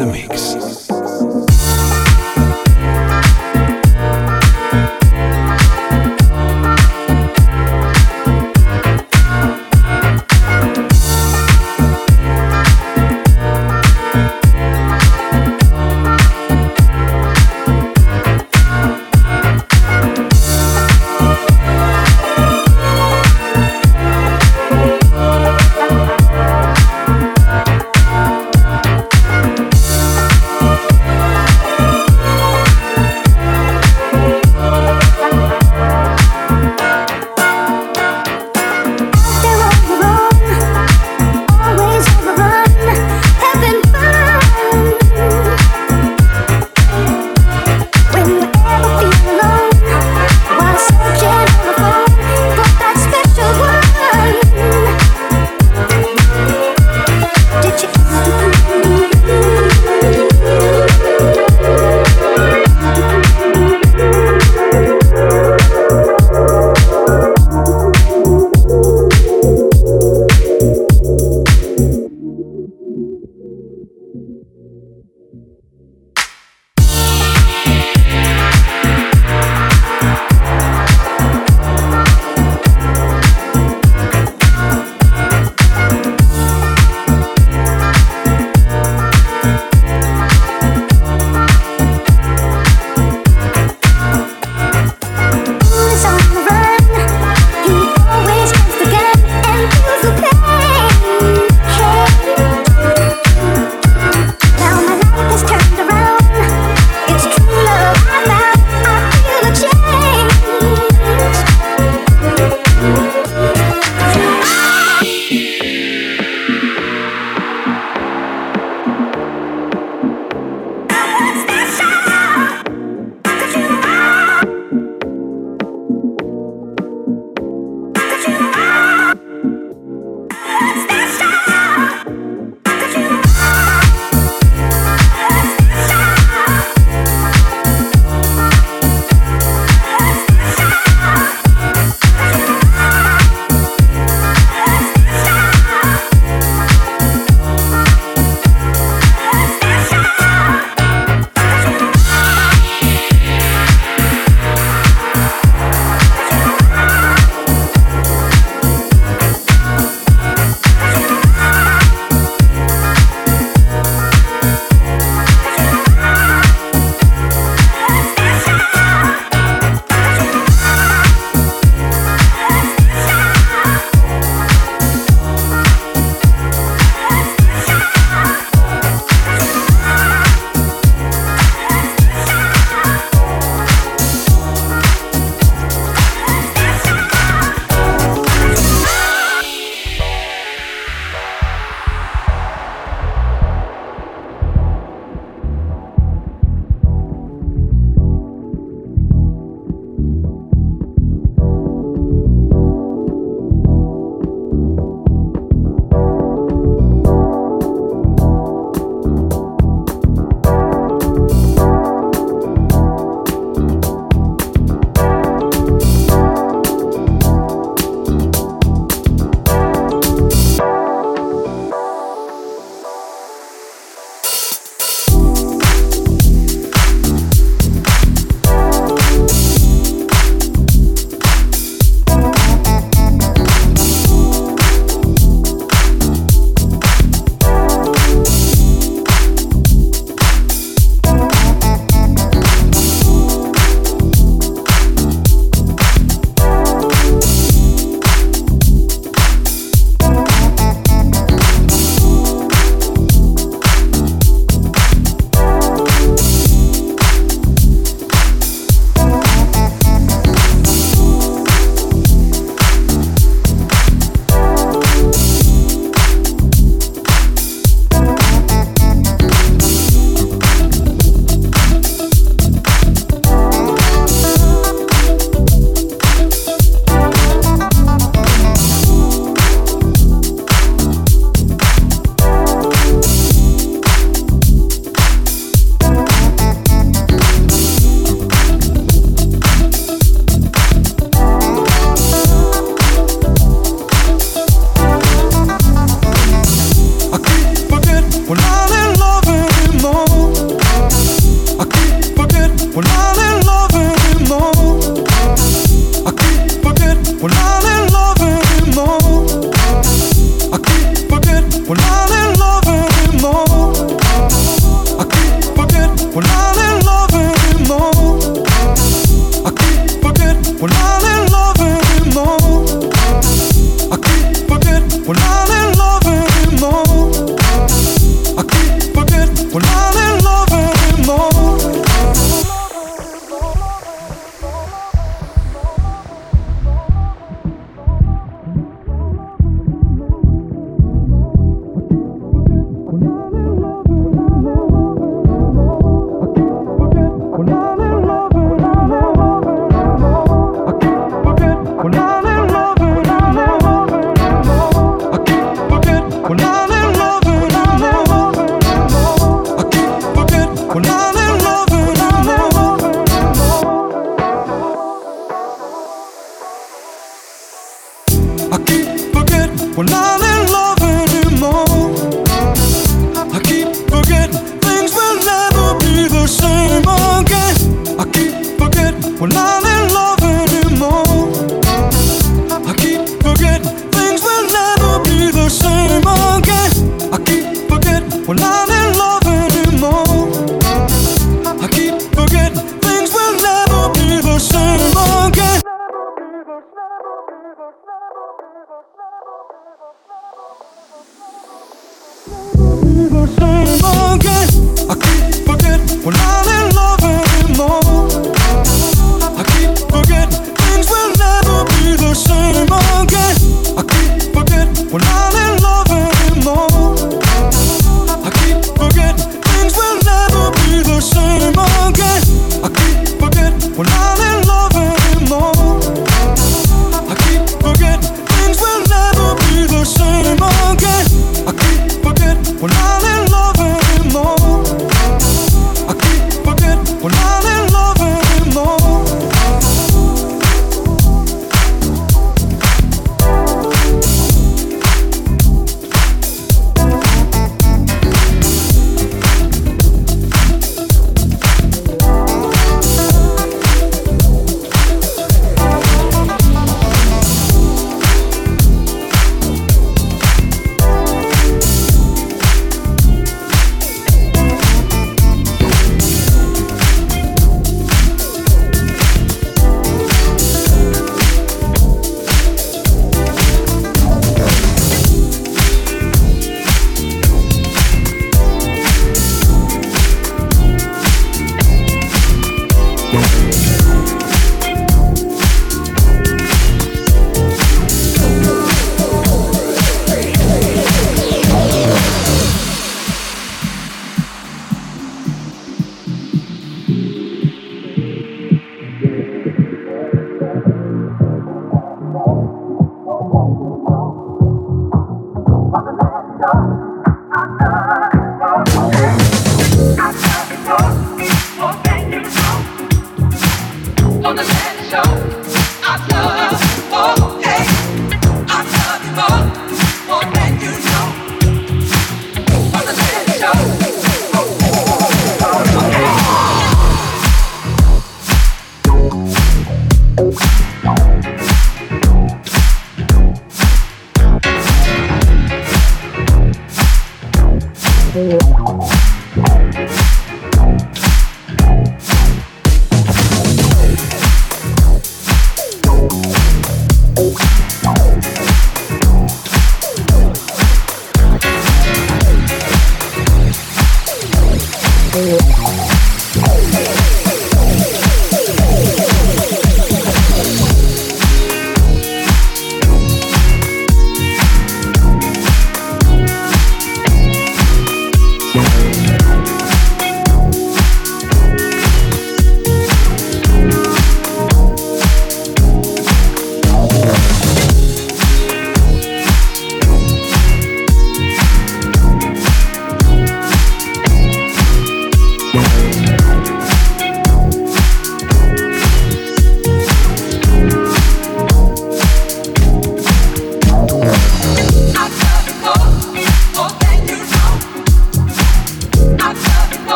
the mix.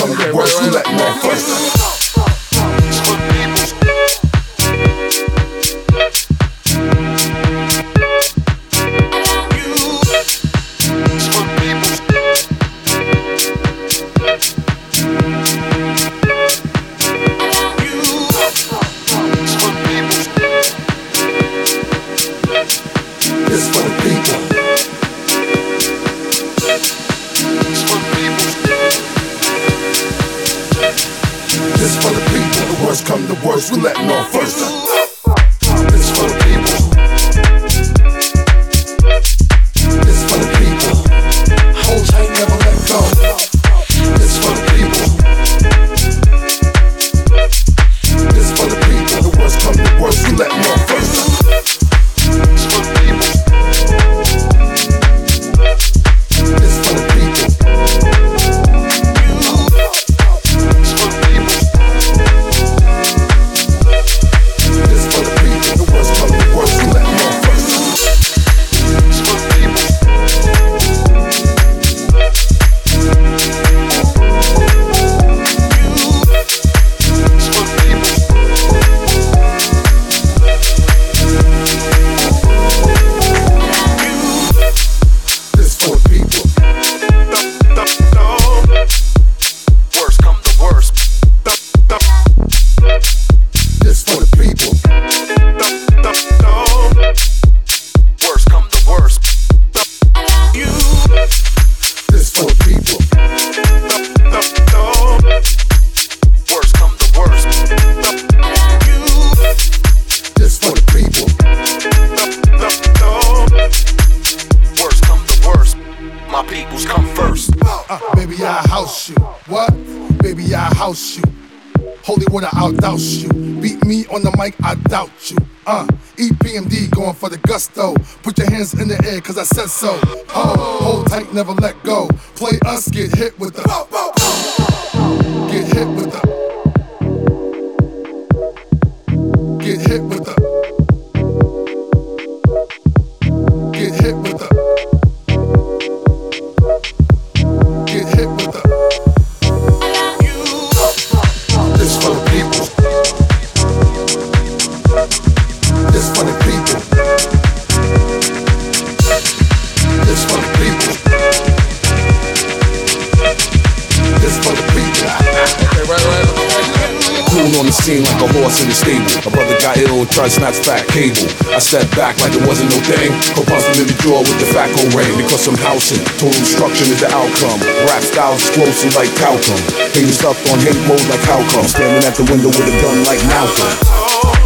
Some me the words, you like motherfuckers. house you. What? Baby, I house you. Holy water, I'll douse you. Beat me on the mic, I doubt you. Uh, EPMD going for the gusto. Put your hands in the air, cause I said so. Oh, hold tight, never let go. Play us, get hit with the. Get hit with the. Get hit with the. Like a horse in the stable. A brother got ill, tried to snatch fat cable. I stepped back like it wasn't no thing. Put in the jaw with the Fatco ring because I'm housing. Total destruction is the outcome. Rap style explosive like talcum. Hating stuff on hate mode like how come. Standing at the window with a gun like Malcolm.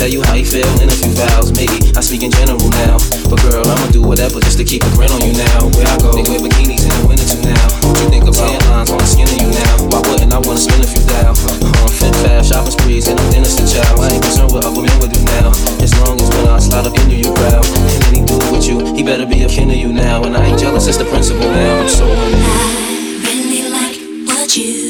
Tell you how he feel in a few vows. Maybe I speak in general now. But girl, I'ma do whatever just to keep a grin on you now. Where I go, they wear bikinis in the winter too now. What you think about tan lines on the skin of you now? Why wouldn't I wanna spend a few thou? Uh, fit fast, shopping sprees, and I'm innocent child. I ain't concerned what other men would do now. As long as when I slide up into your crowd, and any dude with you, he better be a kin to you now. And I ain't jealous, it's the principle now. I'm so into you. I really like what you've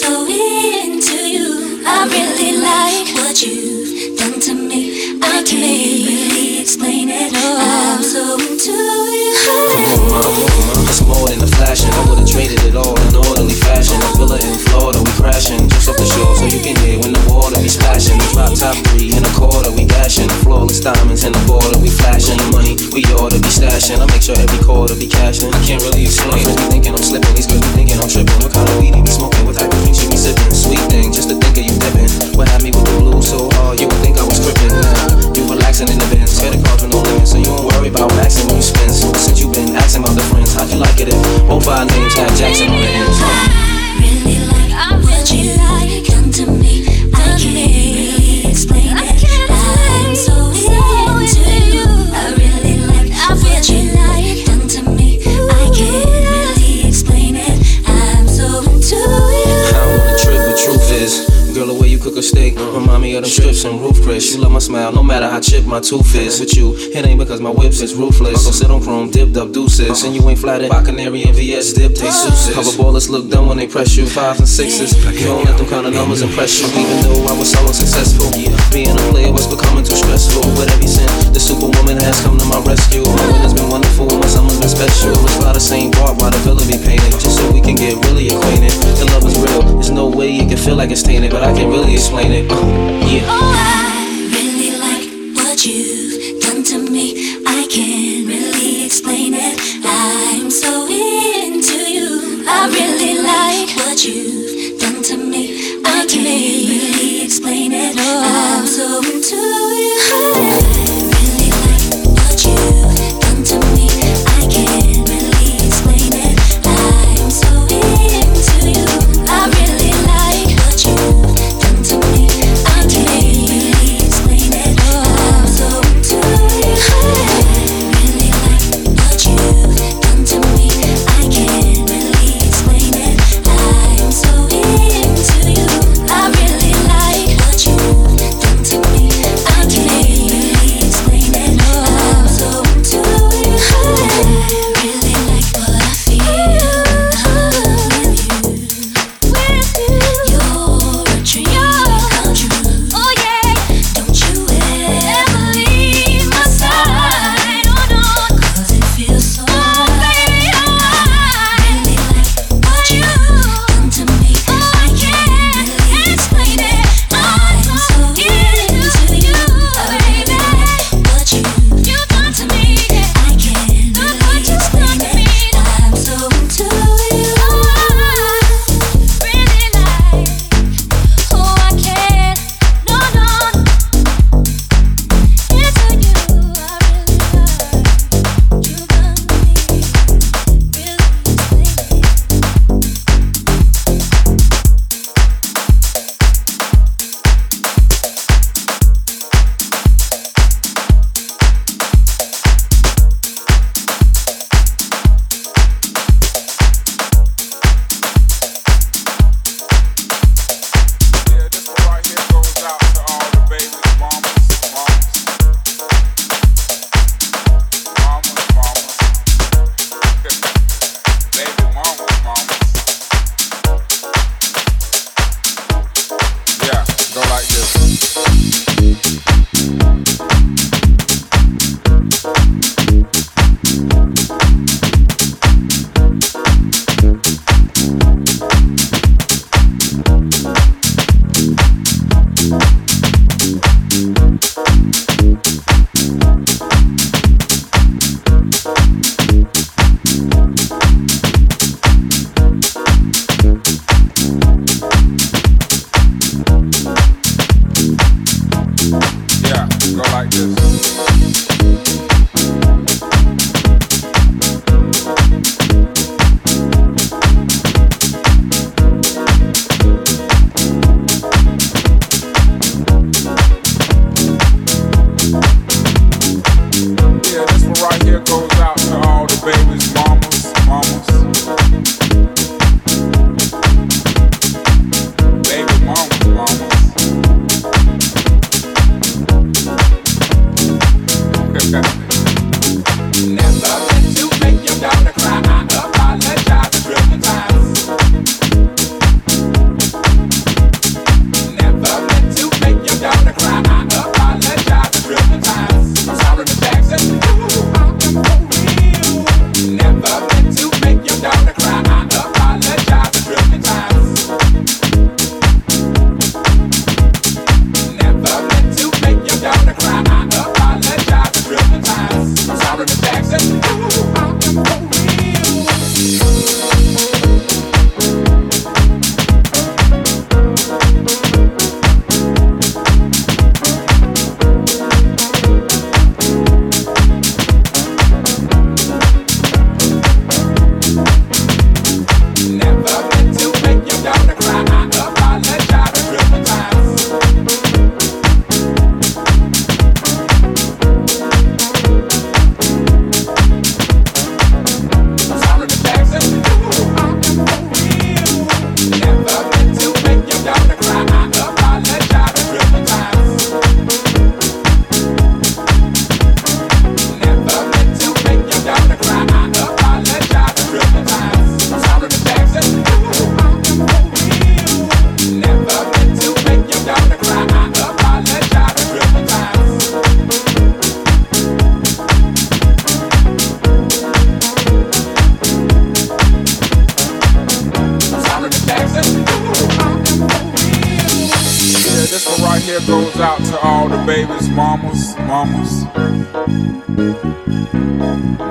so into you. I really like what you've done to me. I can't really explain it. I'm so into you. Come on, mama, it's more than a flashing. I would've traded it all in orderly fashion. A villa in Florida, crashing just off the shore, so you can hear when the water be splashing. The drop top three in a quarter, we dashing. Flawless diamonds in the border, we flashing. The money we ought to be stashing. I make sure every quarter be cashing. I can't really explain it. Be thinking I'm slipping, these girls be thinking I'm tripping. What kind of weed he be smoking? What type of drink she be sipping? Sweet thing, just to think of you dipping. What had me with the blues so hard, you would think I was tripping. Now you relaxing in the bins, credit cards with no limits, so you don't worry about maxing when you spend. So since you been asking about the friends, how'd you like it if both our names had Jackson on the ends? Really you done to me. I can't really cook a steak remind me of them strips and Ruth's Chris. You love my smile, no matter how chipped my tooth is. With you, it ain't because my whips is ruthless. Uncle sit on chrome, dipped up deuces, and you ain't flattered by canary and VS dip they suits. Cover ballers look dumb when they press you. Fives and sixes, you don't let them kind of numbers impress you. Even though I was so successful, being a player was becoming too stressful. But ever since the superwoman has come to my rescue, my winter's been wonderful, my summer's been special. It's by the same bar, why the villa be painted, just so we can get really acquainted. Feel like it's tainted, but I can really explain it. Uh, yeah.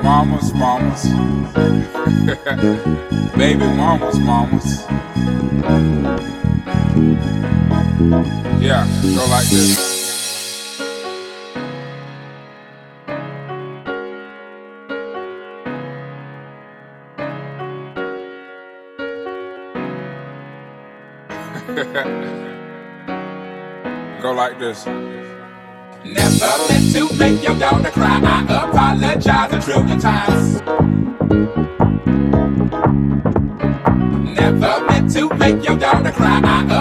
Mamas, mamas. Baby mamas, mamas. Yeah, go like this. Go like this. Never meant to make your daughter cry. I strategize a trillion times. Never meant to make your daughter cry. I